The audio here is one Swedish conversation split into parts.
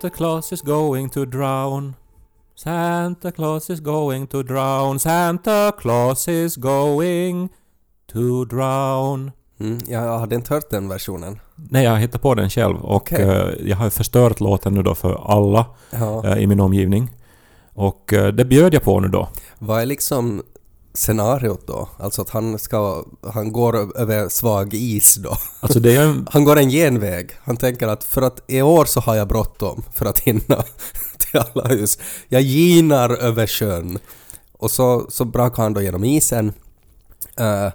Santa Claus is going to drown. Santa Claus is going to drown. Santa Claus is going to drown. Mm, jag hade inte hört den versionen. Nej, jag hittade på den själv och Okej. eh, jag har förstört låten nu då för alla Ja. eh, i min omgivning. Och eh, det bjöd jag på nu då. Vad är liksom scenariot då? Alltså att han ska, han går över svag is då. Alltså det är en Han går en genväg. Han tänker att för att i år så har jag bråttom för att hinna till alla hus. Jag ginar över sjön. Och så, så brakar han då genom isen. Eh,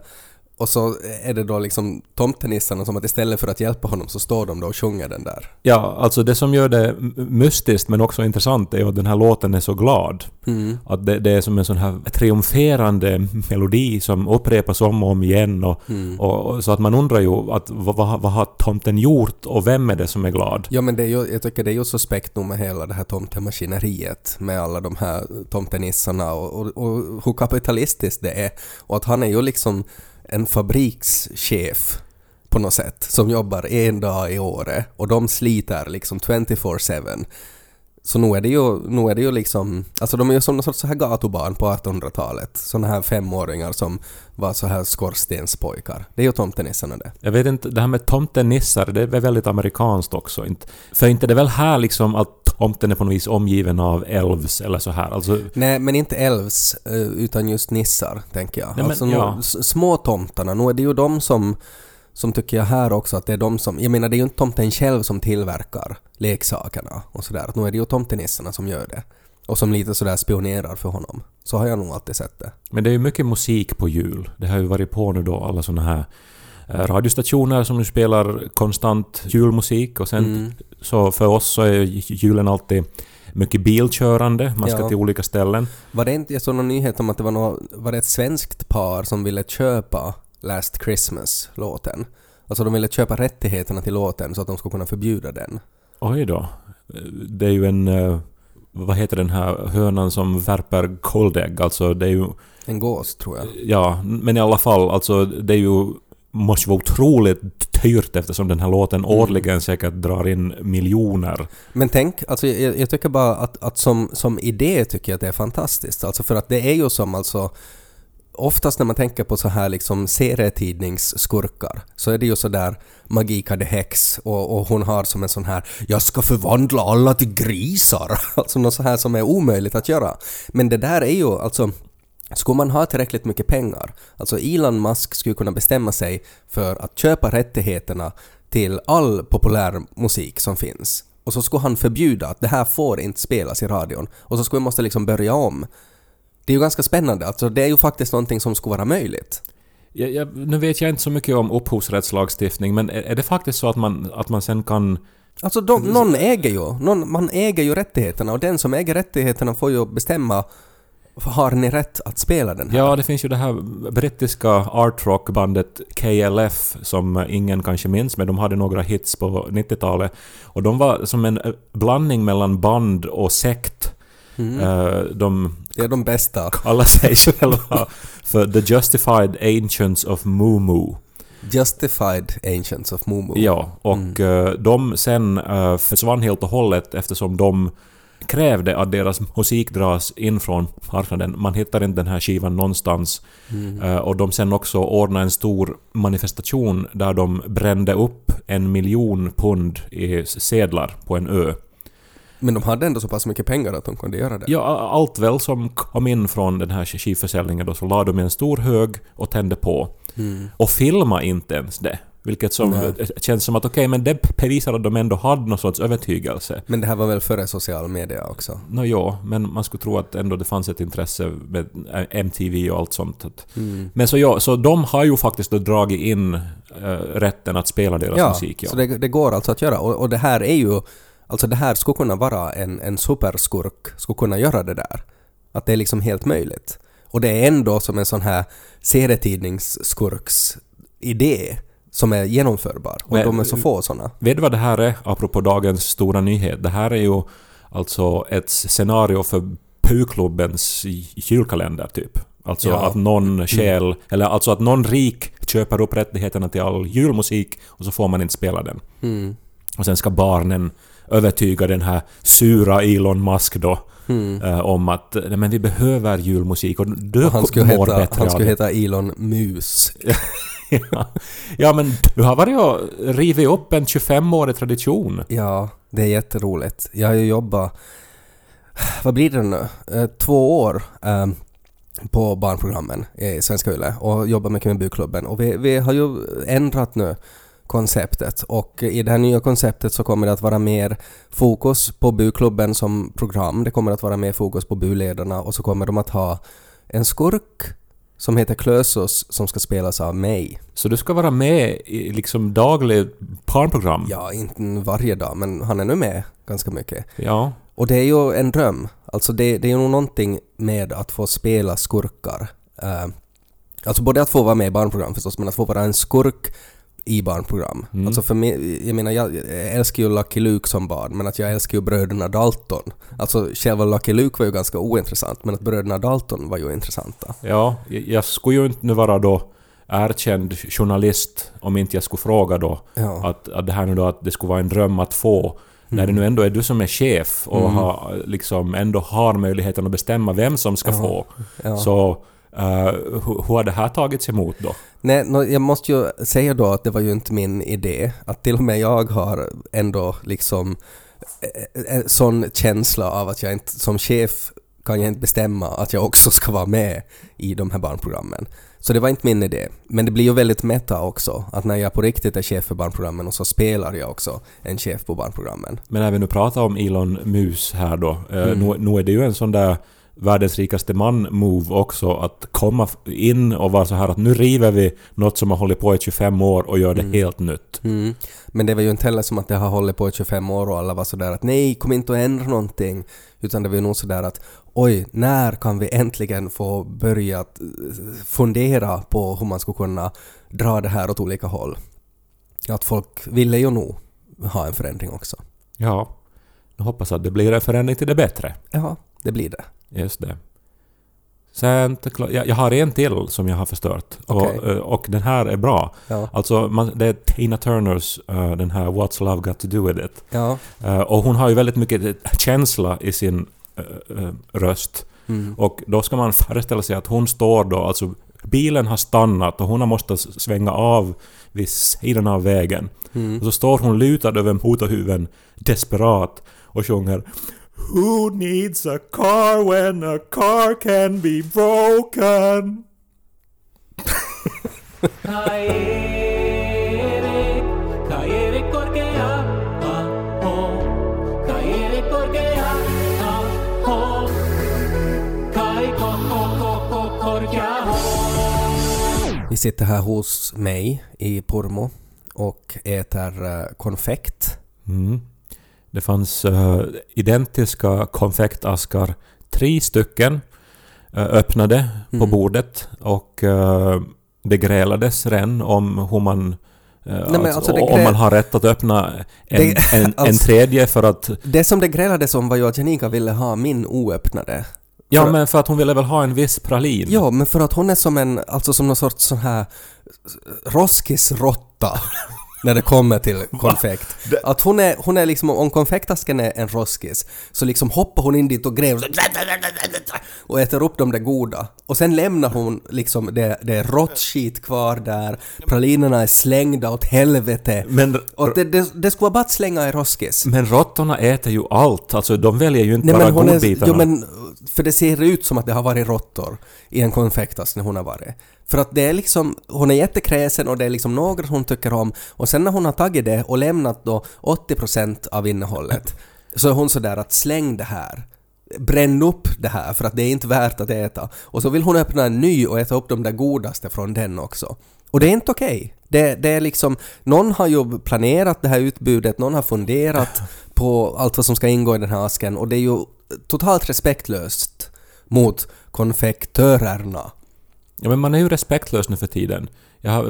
och så är det då liksom tomtenissarna som att istället för att hjälpa honom så står de då och sjunger den där. Ja, alltså det som gör det mystiskt men också intressant är ju att den här låten är så glad. Mm. Att det, det är som en sån här triumferande melodi som upprepas om och om igen och, Mm. och, och så att man undrar ju att vad, vad, vad har tomten gjort och vem är det som är glad? Ja men det är ju, jag tycker det är ju suspekt nog med hela det här tomtemaskineriet med alla de här tomtenissarna och, och, och hur kapitalistiskt det är. Och att han är ju liksom en fabrikschef på något sätt som jobbar en dag i året och de sliter liksom 24-7. Så nu är det ju, nu är det ju liksom, alltså de är ju som någon sorts så här gatubarn på 1800-talet. Såna här femåringar som var så här skorstenspojkar. Det är ju tomtenissarna det. Jag vet inte, det här med tomtenissar, det är väl väldigt amerikanskt också. För inte det är väl här liksom att tomten är på något vis omgiven av elves eller så här. Alltså, Nej, men inte elves, eh, utan just nissar, tänker jag. Nej, men, alltså, ja. små tomtarna, nu är det ju de som, som tycker jag här också att det är de som, jag menar det är ju inte tomten själv som tillverkar leksakerna och sådär, nu är det ju tomtenissarna som gör det. Och som lite sådär spionerar för honom. Så har jag nog alltid sett det. Men det är ju mycket musik på jul. Det har ju varit på nu då alla såna här eh, radiostationer som nu spelar konstant julmusik och sen Mm. så för oss så är julen alltid mycket bilkörande. Man ska Ja. till olika ställen. Var det inte, jag såg någon nyhet om att det var, nå var det ett svenskt par som ville köpa Last Christmas-låten? Alltså de ville köpa rättigheterna till låten så att de skulle kunna förbjuda den. Oj då. Det är ju en... eh, Vad heter den här hönan som värper koldägg? Alltså det är ju... En gås, tror jag. Ja, men i alla fall, alltså det är ju... Måste vara otroligt dyrt eftersom den här låten Mm. årligen säkert drar in miljoner. Men tänk, alltså jag, jag tycker bara att, att som, som idé tycker jag att det är fantastiskt. Alltså för att det är ju som alltså Oftast när man tänker på så här liksom serietidningsskurkar så är det ju så där Magika the Hex och, och hon har som en sån här ”Jag ska förvandla alla till grisar”. Alltså något så här som är omöjligt att göra. Men det där är ju alltså Skulle man ha tillräckligt mycket pengar, alltså Elon Musk skulle kunna bestämma sig för att köpa rättigheterna till all populär musik som finns. Och så skulle han förbjuda att det här får inte spelas i radion. Och så skulle vi måste liksom börja om. Det är ju ganska spännande, alltså det är ju faktiskt någonting som skulle vara möjligt. Jag, jag, nu vet jag inte så mycket om upphovsrättslagstiftning men är, är det faktiskt så att man, att man sen kan... Alltså de, någon äger ju, någon, man äger ju rättigheterna och den som äger rättigheterna får ju bestämma har ni rätt att spela den här? Ja, det finns ju det här brittiska artrockbandet KLF som ingen kanske minns, men de hade några hits på 90-talet. Och de var som en eh, blandning mellan band och sekt. Mm. Eh, De Det är de bästa. kallar sig själva för The Justified Ancients of Mumu. Justified Ancients of Mumu. Ja, och eh, de sen eh, försvann helt och hållet eftersom de krävde att deras musik dras in från marknaden. Man hittar inte den här skivan någonstans. Eh, och de sen också ordnade en stor manifestation där de brände upp en miljon pund i sedlar på en ö. Men de hade ändå så pass mycket pengar att de kunde göra det. Ja, allt väl som kom in från den här skivförsäljningen då så la de i en stor hög och tände på. Mm. Och filma inte ens det. Vilket som Nej. känns som att okej, men det bevisar att de ändå hade någon sorts övertygelse. Men det här var väl före social media också? Nå ja, men man skulle tro att ändå det fanns ett intresse med MTV och allt sånt. Mm. Men så ja, så de har ju faktiskt då dragit in äh, rätten att spela deras Ja, musik. Ja. så det, det går alltså att göra. Och, och det här är ju... Alltså det här skulle kunna vara en, en superskurk, skulle kunna göra det där. Att det är liksom helt möjligt. Och det är ändå som en sån här serietidningsskurks idé som är genomförbar. Och Men- de är så få såna. Vet du vad det här är, apropå dagens stora nyhet? Det här är ju alltså ett scenario för PU-klubbens julkalender, typ. Alltså Ja. att någon stjäl, eller alltså att någon rik köper upp rättigheterna till all julmusik och så får man inte spela den. Mm. Och sen ska barnen övertyga den här sura Elon Musk då Mm. eh, om att nej, men vi behöver julmusik och du Och han skulle, mår heta, bättre han skulle heta Elon Mus. ja. ja, men du har varit och rivit upp en 25-årig tradition. Ja, det är jätteroligt. Jag har ju jobbat, vad blir det nu, Eh, två år eh, på barnprogrammen i Svenska Yle och jobbat mycket med bukklubben. Och vi, vi har ju ändrat nu konceptet och i det här nya konceptet så kommer det att vara mer fokus på bukklubben som program. Det kommer att vara mer fokus på buledarna och så kommer de att ha en skurk som heter Klösus som ska spelas av mig. Så du ska vara med i liksom daglig barnprogram? Ja, inte varje dag men han är nu med ganska mycket. Ja. Och det är ju en dröm. Alltså det, det är ju nog någonting med att få spela skurkar. Eh, alltså både att få vara med i barnprogram förstås, men att få vara en skurk i barnprogram. Mm. Alltså för mig, jag menar jag älskar ju Lucky Luke som barn, men att jag älskar ju bröderna Dalton. Alltså själva Lucky Luke var ju ganska ointressant, men att bröderna Dalton var ju intressanta. Ja, jag skulle ju inte nu vara då erkänd journalist om inte jag skulle fråga då Ja. att, att det här nu då att det skulle vara en dröm att få när det nu ändå är du som är chef och Mm. har, liksom ändå har möjligheten att bestämma vem som ska Ja. få. Ja. Så uh, hur, har det här tagits emot då? Nej, nå, jag måste ju säga då att det var ju inte min idé. Att till och med jag har ändå liksom eh, en sån känsla av att jag inte, som chef kan jag inte bestämma att jag också ska vara med i de här barnprogrammen. Så det var inte min idé. Men det blir ju väldigt meta också, att när jag på riktigt är chef för barnprogrammen och så spelar jag också en chef på barnprogrammen. Men när vi nu pratar om Elon Mus här då, eh, Mm. nu, nu är det ju en sån där världens rikaste man-move också att komma in och vara så här att nu river vi något som har hållit på i 25 år och gör det Mm. helt nytt. Mm. Men det var ju inte heller som att det har hållit på i 25 år och alla var sådär att nej, kom inte och ändra någonting. Utan det var ju nog sådär att oj, när kan vi äntligen få börja eh, fundera på hur man skulle kunna dra det här åt olika håll. Att folk ville ju nog ha en förändring också. Ja, jag hoppas att det blir en förändring till det bättre. Ja, det blir det. Just det. Santa Claus... Jag, jag har en till som jag har förstört. Okej. Och, eh, och den här är bra. Ja. Alltså, man, det är Tina Turners, eh, den här What's Love Got To Do With It. Ja. Eh, och hon har ju väldigt mycket känsla i sin eh, röst. Mm. Och då ska man föreställa sig att hon står då, alltså bilen har stannat och hon har måste svänga av vid sidan av vägen. Mm. Och så står hon lutad över motorhuven, desperat, och sjunger Who needs a car when a car can be broken? Vi sitter här hos mig i Pormo och äter eh, konfekt. Mm. Det fanns eh, identiska konfektaskar, tre stycken, eh, öppnade på Mm. bordet och eh, det grälades redan om hur man men alltså, alltså det om grä- man har rätt att öppna en, Det- en, en alltså- tredje för att... Det som det grälades om var ju att Janika ville ha min oöppnade. Ja, För- men för att hon ville väl ha en viss pralin? Ja, men för att hon är som en, alltså som någon sorts sån här roskisrotta när det kommer till konfekt. Att hon är, hon är liksom, om konfektasken är en roskis, så liksom hoppar hon in dit och gräver och äter upp de där goda. Och sen lämnar hon liksom, det, det är rått skit kvar där, pralinerna är slängda åt helvete. Men, Och det, det, det skulle vara bara att slänga i roskis. men råttorna äter ju allt, alltså de väljer ju inte Nej bara men hon är, godbitarna. jo, men, för det ser ut som att det har varit råttor i en konfektask när hon har varit. För att det är liksom, hon är jättekräsen och det är liksom några hon tycker om och sen när hon har tagit det och lämnat då 80% av innehållet så är hon sådär att släng det här. Bränn upp det här för att det är inte värt att äta. Och så vill hon öppna en ny och äta upp de där godaste från den också. Och det är inte okej. Det, det är liksom, någon har ju planerat det här utbudet, någon har funderat på allt vad som ska ingå i den här asken och det är ju totalt respektlöst mot konfektörerna. Ja, men man är ju respektlös nu för tiden. Jag har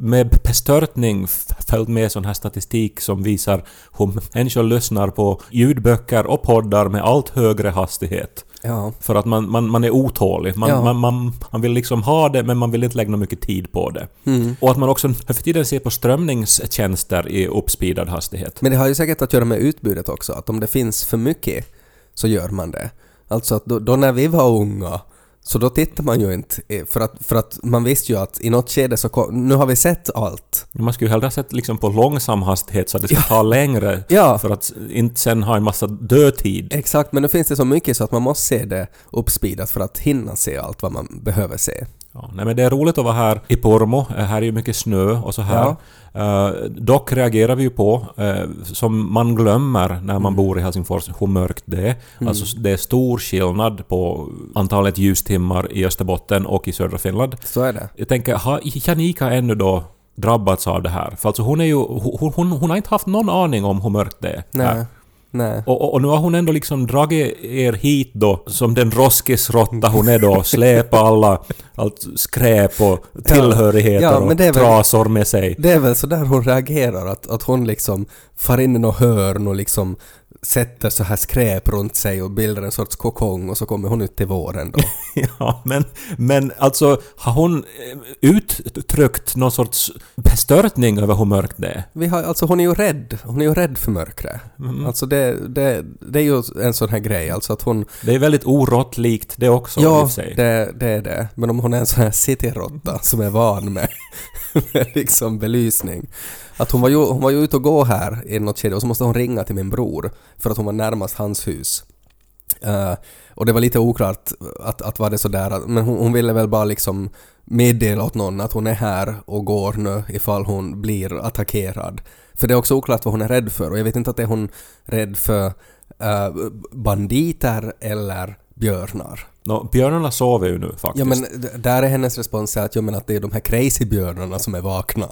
med bestörtning följt med sån här statistik som visar hur människor lyssnar på ljudböcker och poddar med allt högre hastighet. Ja. För att man, man, man är otålig. Man, Ja. man, man, man vill liksom ha det, men man vill inte lägga mycket tid på det. Mm. Och att man också för tiden ser på strömningstjänster i uppspeedad hastighet. Men det har ju säkert att göra med utbudet också, att om det finns för mycket så gör man det. Alltså att då, då när vi var unga så då tittar man ju inte, eh, för att, för att man visste ju att i något skede så kom, nu har vi sett allt. Man skulle ju hellre sett liksom på långsam hastighet så att det ska ta längre. Ja. För att inte sen ha en massa dödtid. Exakt, men nu finns det så mycket så att man måste se det uppspeedat för att hinna se allt vad man behöver se. Ja, nej men det är roligt att vara här i Pormo. Eh, Här är ju mycket snö och så här. Eh, dock reagerar vi ju på, eh, som man glömmer när Mm. man bor i Helsingfors, hur mörkt det är. Alltså det är stor skillnad på antalet ljustimmar i Österbotten och i södra Finland. Så är det. Jag tänker, har Janika ännu då drabbats av det här? För alltså hon är ju... Hon, hon, hon har inte haft någon aning om hur mörkt det är. här. Nej. Och, och, och nu har hon ändå liksom dragit er hit då, som den roskisrotta hon är då, släpa alla allt skräp och tillhörigheter Ja, men och väl- trasor med sig. Det är väl så där hon reagerar, att, att hon liksom far in i något hörn och liksom sätter så här skräp runt sig och bildar en sorts kokong och så kommer hon ut till våren då. Ja, men, men alltså har hon eh, uttryckt någon sorts bestörtning över hur mörkt det är? Vi har, alltså hon är ju rädd, hon är ju rädd för mörkret. Mm. Alltså det, det, det är ju en sån här grej, alltså att hon... Det är väldigt oråttlikt det också i och ja, för sig. det, det är det. Men om hon är en sån här cityråtta som är van med, med liksom belysning. Att hon var, ju, hon var ju ute och gå här i något skede och så måste hon ringa till min bror för att hon var närmast hans hus. Eh, och det var lite oklart att, att var det sådär, men hon, hon ville väl bara liksom meddela åt någon att hon är här och går nu ifall hon blir attackerad. För det är också oklart vad hon är rädd för och jag vet inte att är hon rädd för eh, banditer eller björnar. Nå, björnarna sover ju nu faktiskt. Ja men där är hennes respons att, jag menar att det är de här crazy björnarna som är vakna.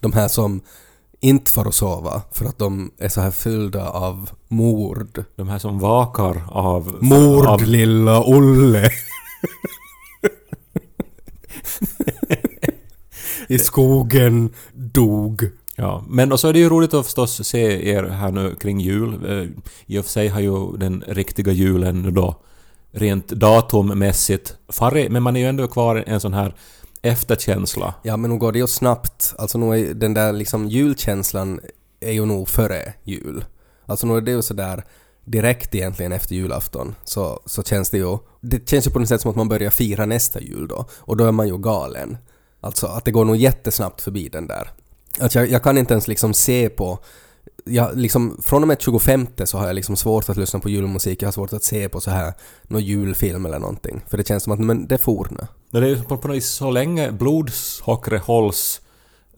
De här som inte får att sova för att de är så här fyllda av mord. De här som vakar av... Mord av lilla Olle! I skogen dog. Ja, men och så är det ju roligt att förstås se er här nu kring jul. Eh, I och för sig har ju den riktiga julen då rent datummässigt farit, men man är ju ändå kvar en sån här efterkänsla. Ja men nog går det ju snabbt. Alltså nu är den där liksom julkänslan är ju nog före jul. Alltså nu är det ju sådär direkt egentligen efter julafton så, så känns det ju... Det känns ju på något sätt som att man börjar fira nästa jul då. Och då är man ju galen. Alltså att det går nog jättesnabbt förbi den där. Alltså jag, jag kan inte ens liksom se på... Jag, liksom, från och med 25 så har jag liksom svårt att lyssna på julmusik, jag har svårt att se på så här någon julfilm eller någonting. För det känns som att men det for nu. Men det är ju på, på något vis så länge blodsockret hålls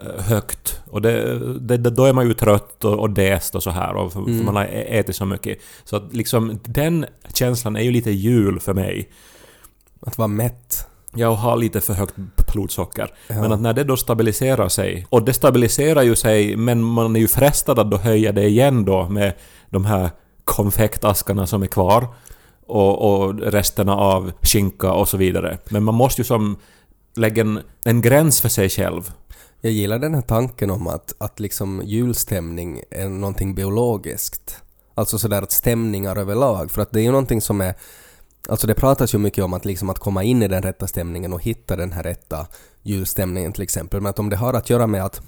eh, högt och det, det, då är man ju trött och, och däst och så här och för, för man har ätit så mycket. Så att liksom den känslan är ju lite jul för mig. Att vara mätt. Jag har lite för högt blodsocker. Ja. Men att när det då stabiliserar sig, och det stabiliserar ju sig, men man är ju frestad att då höja det igen då med de här konfektaskarna som är kvar och, och resterna av skinka och så vidare. Men man måste ju som lägga en, en gräns för sig själv. Jag gillar den här tanken om att, att liksom julstämning är någonting biologiskt. Alltså sådär att stämningar överlag, för att det är ju någonting som är... Alltså det pratas ju mycket om att liksom att komma in i den rätta stämningen och hitta den här rätta julstämningen till exempel. Men att om det har att göra med att,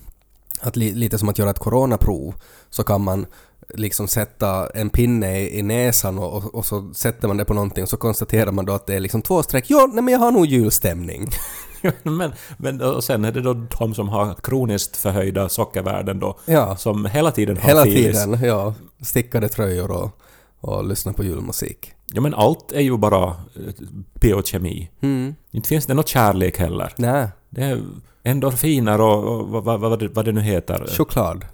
att li, lite som att göra ett coronaprov, så kan man liksom sätta en pinne i, i näsan och, och, och så sätter man det på någonting och så konstaterar man då att det är liksom två streck. Ja, nej men jag har nog julstämning. men, men och sen är det då de som har kroniskt förhöjda sockervärden då, Ja. som hela tiden har Hela filis. tiden, ja. Stickade tröjor och, och lyssna på julmusik. Ja men allt är ju bara eh, biokemi. Mm. Inte finns det något kärlek heller. Nej, Det är endorfiner och, och vad, vad, vad, det, vad det nu heter. choklad.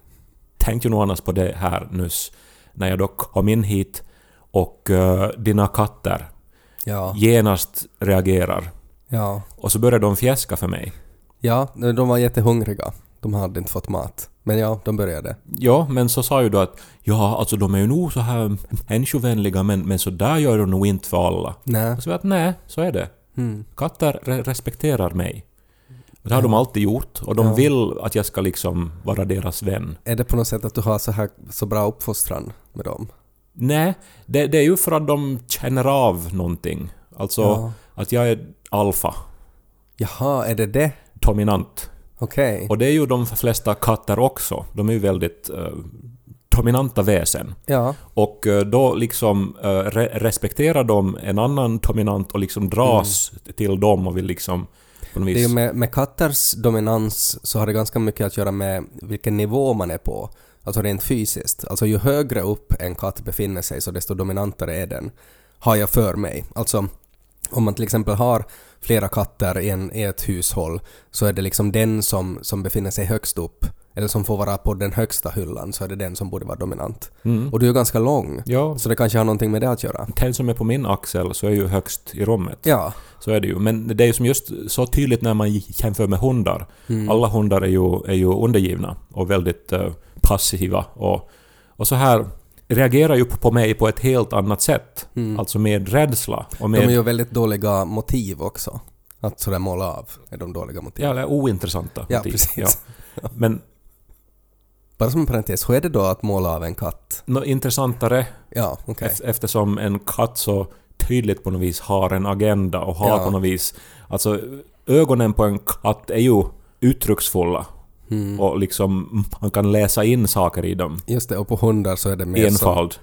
Tänkte ju nog annars på det här nyss när jag då kom in hit och eh, dina katter Ja, genast reagerar. ja. Och så börjar de fjäska för mig. Ja, de var jättehungriga. De hade inte fått mat. Men ja, de började. Ja, men så sa ju du att ja, alltså de är ju nog så här människovänliga men, men så där gör de nog inte för alla. Nej. Och så att nej, så är det. Mm. Katter re- respekterar mig. Det har de alltid gjort och de Ja. vill att jag ska liksom vara deras vän. Är det på något sätt att du har så här så bra uppfostran med dem? Nej, det, det är ju för att de känner av någonting. Alltså Ja. att jag är alfa, Jaha, är det det? dominant. Okej. Och det är ju de flesta katter också. De är ju väldigt eh, dominanta väsen. Ja. Och eh, då liksom eh, re respekterar de en annan dominant och liksom dras till dem och vill liksom på något Mm. Det är vis... ju med, med katters dominans så har det ganska mycket att göra med vilken nivå man är på. Alltså rent fysiskt. Alltså ju högre upp en katt befinner sig så desto dominantare är den. Har jag för mig. Alltså om man till exempel har flera katter i, en, i ett hushåll så är det liksom den som, som befinner sig högst upp eller som får vara på den högsta hyllan så är det den som borde vara dominant. Mm. Och du är ganska lång. Ja, Så det kanske har någonting med det att göra. den som är på min axel så är ju högst i rummet. Ja. Så är det ju. Men det är ju som just så tydligt när man jämför med hundar. Mm. Alla hundar är ju, är ju undergivna och väldigt eh, passiva. Och, och så här reagerar ju på mig på ett helt annat sätt. Mm. Alltså med rädsla. Och De är med, ju väldigt dåliga motiv också. Att sådär måla av är de dåliga motiv. ja, eller ointressanta. Ja, motiv. precis. Ja. Men Bara som en parentes, hur är det då att måla av en katt? något intressantare Ja, eft- eftersom en katt så tydligt på något vis har en agenda och har Ja. på något vis... Alltså ögonen på en katt är ju uttrycksfulla. Mm. Och liksom man kan läsa in saker i dem. Just det, och på hundar så är det mer Enfald. som...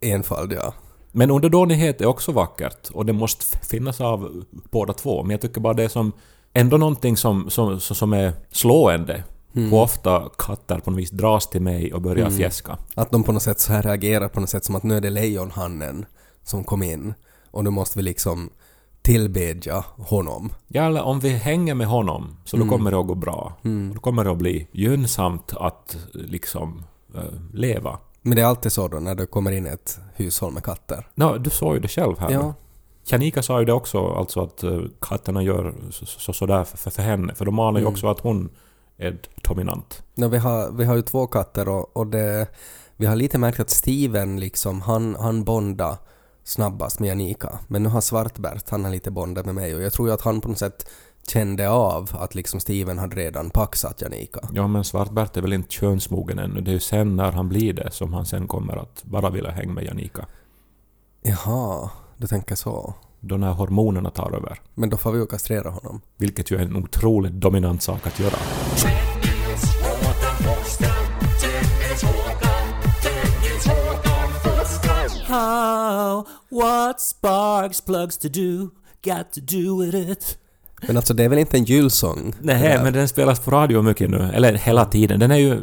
Enfald, ja. Men underdånighet är också vackert och det måste finnas av båda två. Men jag tycker bara det är som ändå någonting som, som, som är slående. Mm. Hur ofta katter på något vis dras till mig och börjar Mm. fjäska. Att de på något sätt så här reagerar på något sätt som att nu är det lejonhannen som kom in och nu måste vi liksom tillbedja honom. Ja, eller om vi hänger med honom så då Mm. kommer det att gå bra. Mm. Då kommer det att bli gynnsamt att liksom eh, leva. Men det är alltid så då när det kommer in ett hushåll med katter. Nå, du såg ju det själv här. Ja. Janika sa ju det också, alltså att eh, katterna gör så, så, sådär för, för henne. För de anar ju Mm. också att hon är dominant. No, vi, har, vi har ju två katter och, och det, vi har lite märkt att Steven liksom, han, han bondar snabbast med Janika. Men nu har Svartbert, han har lite bondat med mig och jag tror ju att han på något sätt kände av att liksom Steven hade redan paxat Janika. Ja, men Svartbert är väl inte könsmogen ännu. Det är ju sen när han blir det som han sen kommer att bara vilja hänga med Janika. Jaha, du tänker så. Då när hormonerna tar över. Men då får vi ju kastrera honom. Vilket ju är en otroligt dominant sak att göra. How? What sparks plugs to do? Got to do with it. Men alltså det är väl inte en julsång? Nej, men den spelas på radio mycket nu. Eller hela tiden. Den är ju,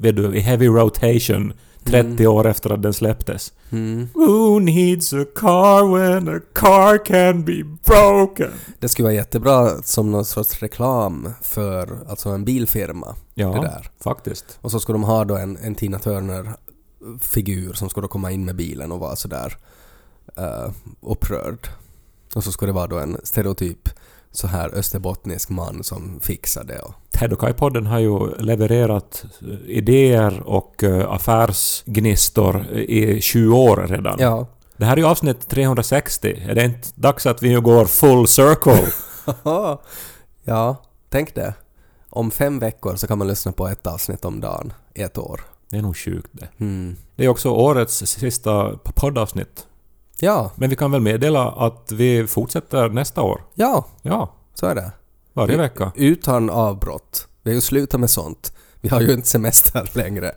vet du, i heavy rotation 30 år efter att den släpptes. Mm. Who needs a car when a car can be broken? Det skulle vara jättebra som någon sorts reklam för alltså en bilfirma. Ja, Det där. faktiskt. Och så ska de ha då en, en Tina Turner-figur som då komma in med bilen och vara sådär uh, upprörd. Och så ska det vara då en stereotyp så här österbottnisk man som fixar det. Och, Ted och Kai-podden har ju levererat eh, idéer och eh, affärsgnistor i 20 år redan. ja. Det här är ju avsnitt 360. Är det inte dags att vi nu går full circle? ja, tänk det. Om fem veckor så kan man lyssna på ett avsnitt om dagen i ett år. Det är nog sjukt det. Mm. Det är också årets sista poddavsnitt. Ja, Men vi kan väl meddela att vi fortsätter nästa år. ja, Ja, så är det. Varje vecka. Utan avbrott. Vi har ju slutat med sånt. Vi har ju inte semester längre.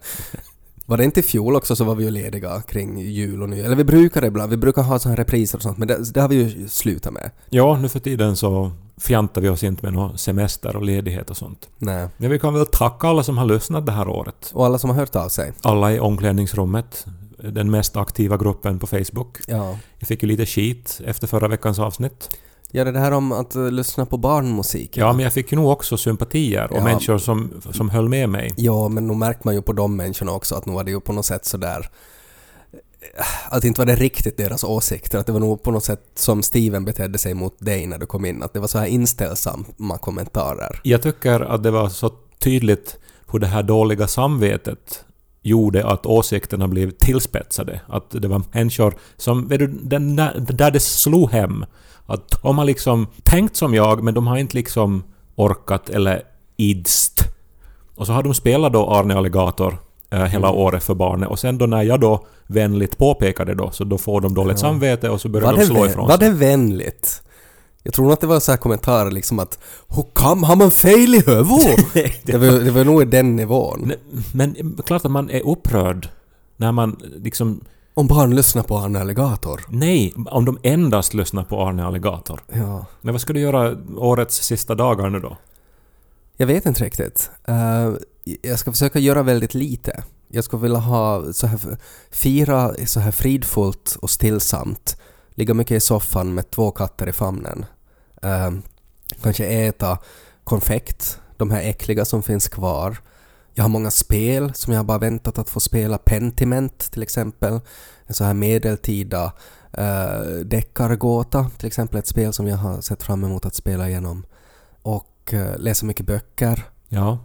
Var det inte i fjol också så var vi ju lediga kring jul och nyår? Eller vi brukar det ibland, vi brukar ha här repriser och sånt men det, det har vi ju slutat med. Ja, nu för tiden så fjantar vi oss inte med någon semester och ledighet och sånt. Nej. Men vi kan väl tacka alla som har lyssnat det här året. Och alla som har hört av sig. Alla i omklädningsrummet, den mest aktiva gruppen på Facebook. Ja. Jag fick ju lite skit efter förra veckans avsnitt. Ja, det är det här om att uh, lyssna på barnmusik. Ja, men jag fick ju nog också sympatier och Ja. människor som, som höll med mig. Ja, men nog märker man ju på de människorna också att nu var det ju på något sätt sådär att inte var det riktigt deras åsikter, att det var nog på något sätt som Steven betedde sig mot dig när du kom in, att det var så här inställsamma kommentarer. Jag tycker att det var så tydligt hur det här dåliga samvetet gjorde att åsikterna blev tillspetsade. Att det var människor som, vet du, den, där det slog hem. Att de har liksom tänkt som jag, men de har inte liksom orkat eller idst. Och så har de spelat då Arne Alligator eh, hela Mm. året för barnet. Och sen då när jag då vänligt påpekar det då, så då får de dåligt Ja. samvete och så börjar Var de slå ifrån var sig. det vänligt? Jag tror nog att det var så här kommentarer liksom att Hur kam har man fel i huvudet? det, var, det var nog i den nivån. Nej, Men klart att man är upprörd när man liksom... Om barn lyssnar på Arne Alligator. Nej, om de endast lyssnar på Arne Alligator. Ja. Men vad ska du göra årets sista dagar nu då? Jag vet inte riktigt. Eh, jag ska försöka göra väldigt lite. Jag skulle vilja ha så här, fira så här fridfullt och stillsamt. Ligga mycket i soffan med två katter i famnen. Eh, kanske äta konfekt, de här äckliga som finns kvar. Jag har många spel som jag bara väntat att få spela. Pentiment till exempel. En så här medeltida eh, deckargåta till exempel. Ett spel som jag har sett fram emot att spela igenom. Och eh, läsa mycket böcker. Ja.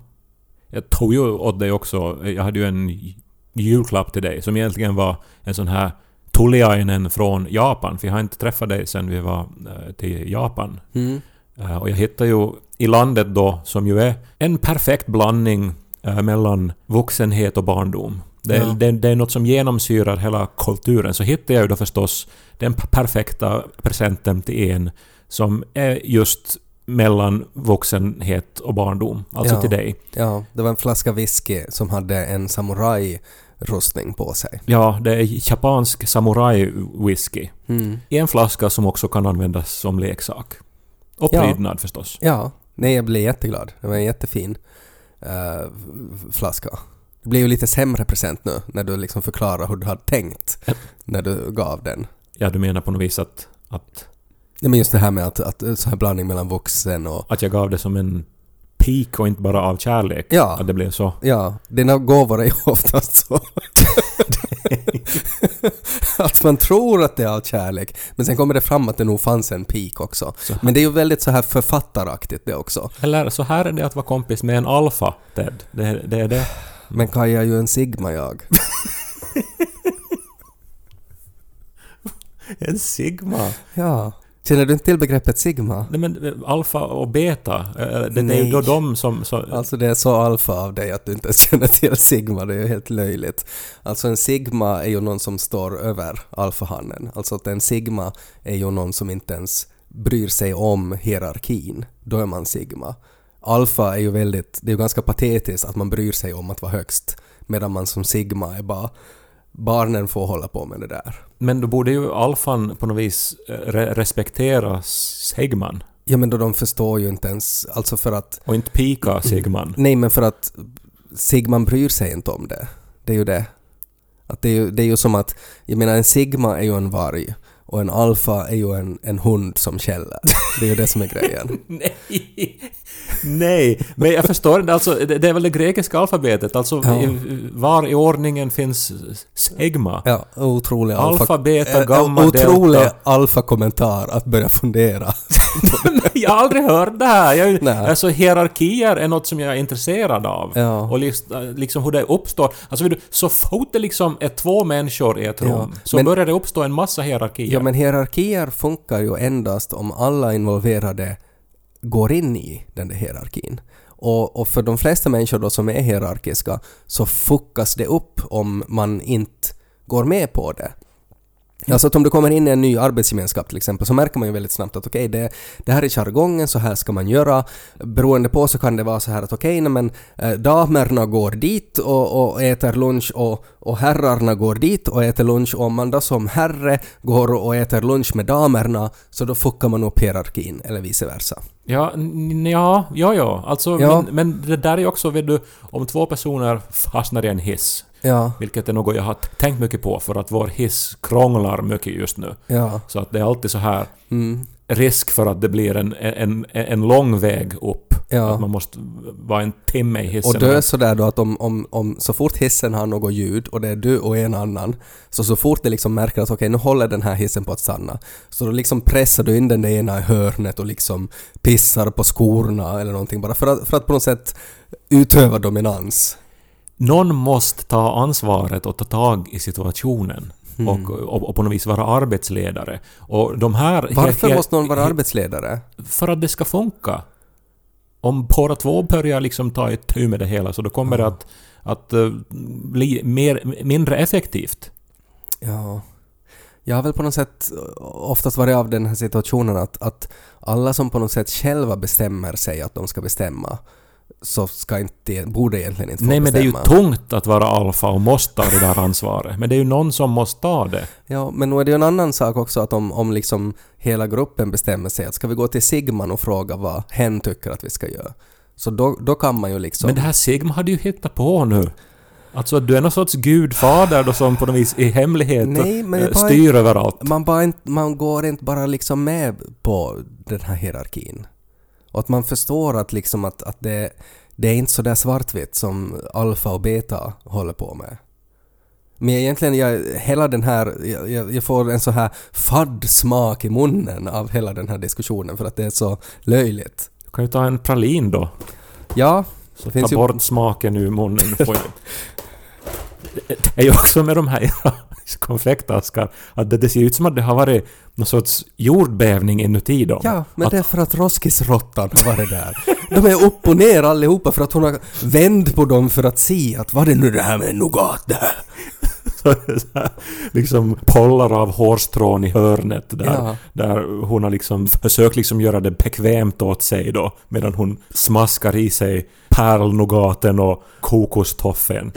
Jag tog ju åt dig också, jag hade ju en julklapp till dig som egentligen var en sån här Tuliainen från Japan, för jag har inte träffat dig sen vi var eh, till Japan. Mm. Eh, Och jag hittade ju i landet då, som ju är en perfekt blandning eh, mellan vuxenhet och barndom. Det, är- Ja. det, det är något som genomsyrar hela kulturen. Så hittade jag ju då förstås den perfekta presenten till en som är just mellan vuxenhet och barndom. Alltså Ja. till dig. Ja, det var en flaska whisky som hade en samurajrustning på sig. Ja, det är japansk samurai-whisky. Mm. I en flaska som också kan användas som leksak. Och Ja. prydnad förstås. Ja, nej jag blev jätteglad. Det var en jättefin f- flaska. Det blev ju lite sämre present nu när du liksom förklarar hur du hade tänkt när du gav den. Ja, du menar på något vis att, att, Nej men just det här med att, att så här blandning mellan vuxen och... att jag gav det som en pik och inte bara av kärlek? Ja. Att det blev så? Ja, dina gåvor är ju oftast så. att man tror att det är av kärlek, men sen kommer det fram att det nog fanns en pik också. Men det är ju väldigt så här författaraktigt det också. Eller så här är det att vara kompis med en alfa, Ted. Det, det är det. Men Kaja är ju en sigma jag. En sigma? Ja. Känner du inte till begreppet sigma? Nej men eh, alfa och beta, eh, det, det är Nej. ju då de som... Så, Alltså det är så alfa av dig att du inte känner till sigma, det är ju helt löjligt. Alltså en sigma är ju någon som står över alfahannen. Alltså att en sigma är ju någon som inte ens bryr sig om hierarkin. Då är man sigma. Alfa är ju väldigt, det är ju ganska patetiskt att man bryr sig om att vara högst. Medan man som sigma är bara, barnen får hålla på med det där. Men då borde ju alfan på något vis eh, re, respektera sigman. Ja men då de förstår ju inte ens, alltså för att Och inte pika sigman. Nej, men för att Sigman bryr sig inte om det. Det är ju det. Att det, är ju, det är ju som att, jag menar en Sigma är ju en varg och en alfa är ju en, en hund som käller. Det är ju det som är grejen. Nej! Nej! Men jag förstår inte, alltså det, det är väl det grekiska alfabetet, alltså Ja. i- var i ordningen finns sigma? Ja, otrolig alfa... Alfa, beta, Eh, gamma, Otrolig delta. alfa-kommentar att börja fundera. jag har aldrig hört det här! Jag, Nej. alltså hierarkier är något som jag är intresserad av. Ja. Och liksom, hur det uppstår. Alltså så fort det liksom är två människor i ett rum, Ja, så men- börjar det uppstå en massa hierarkier. Ja, men hierarkier funkar ju endast om alla involverade går in i den där hierarkin. Och, och för de flesta människor då som är hierarkiska så fuckas det upp om man inte går med på det. Alltså att om du kommer in i en ny arbetsgemenskap till exempel så märker man ju väldigt snabbt att okej, det, det här är jargongen, så här ska man göra. Beroende på så kan det vara så här att okej, nej, men eh, damerna går dit och, och äter lunch och, och herrarna går dit och äter lunch och om man då som herre går och äter lunch med damerna så då fuckar man upp hierarkin eller vice versa. Ja, ja, ja, ja. Alltså, Ja. Men, men det där är ju också, vet du, om två personer fastnar i en hiss, Ja, vilket är något jag har tänkt mycket på för att vår hiss krånglar mycket just nu. ja. Så att det är alltid så här Mm, risk för att det blir en, en, en lång väg upp. Ja. Att man måste vara en timme i hissen. Och det är sådär då att om, om, om så fort hissen har något ljud och det är du och en annan, så så fort det liksom märker att okej nu håller den här hissen på att stanna, så då liksom pressar du in den där ena i hörnet och liksom pissar på skorna eller någonting bara för att, för att på något sätt utöva dominans. Någon måste ta ansvaret och ta tag i situationen. Mm. Och, och, och på något vis vara arbetsledare. Och de här... Varför he- måste någon vara he- arbetsledare? För att det ska funka. Om båda två börjar liksom ta itu med det hela så då kommer det att, att uh, bli mer, mindre effektivt. Ja. Jag har väl på något sätt oftast varit av den här situationen att, att alla som på något sätt själva bestämmer sig att de ska bestämma så ska inte, borde egentligen inte få Nej men det är ju bestämma. tungt att vara alfa och måste ta det där ansvaret. Men det är ju någon som måste ta det. Ja, men nu är det ju en annan sak också att om, om liksom hela gruppen bestämmer sig att ska vi gå till Sigman och fråga vad hen tycker att vi ska göra. Så då, då kan man ju liksom... Men det här Sigma hade ju hittat på nu. Alltså du är någon sorts gudfader då som på något vis i hemlighet Nej, men eh, styr överallt. man, bara inte, man går inte bara liksom med på den här hierarkin. Och att man förstår att liksom att, att det, det är inte så där svartvitt som alfa och beta håller på med. Men egentligen, jag, hela den här, jag, jag jag får en så här fadd smak i munnen av hela den här diskussionen för att det är så löjligt. Du kan ju ta en pralin då. Ja, Så ta ju- bort smaken ur munnen. Får ju- Det är ju också med de här konfektaskar att det, det ser ut som att det har varit någon sorts jordbävning inuti dem. ja men att, det är för att Roskisråttan har varit där. De är upp och ner allihopa för att hon har vänt på dem för att se att vad är nu det här med nougat det här? så liksom pollar av hårstrån i hörnet där, Ja. där hon har liksom försökt liksom göra det bekvämt åt sig då medan hon smaskar i sig pärlnougaten och kokostoffen.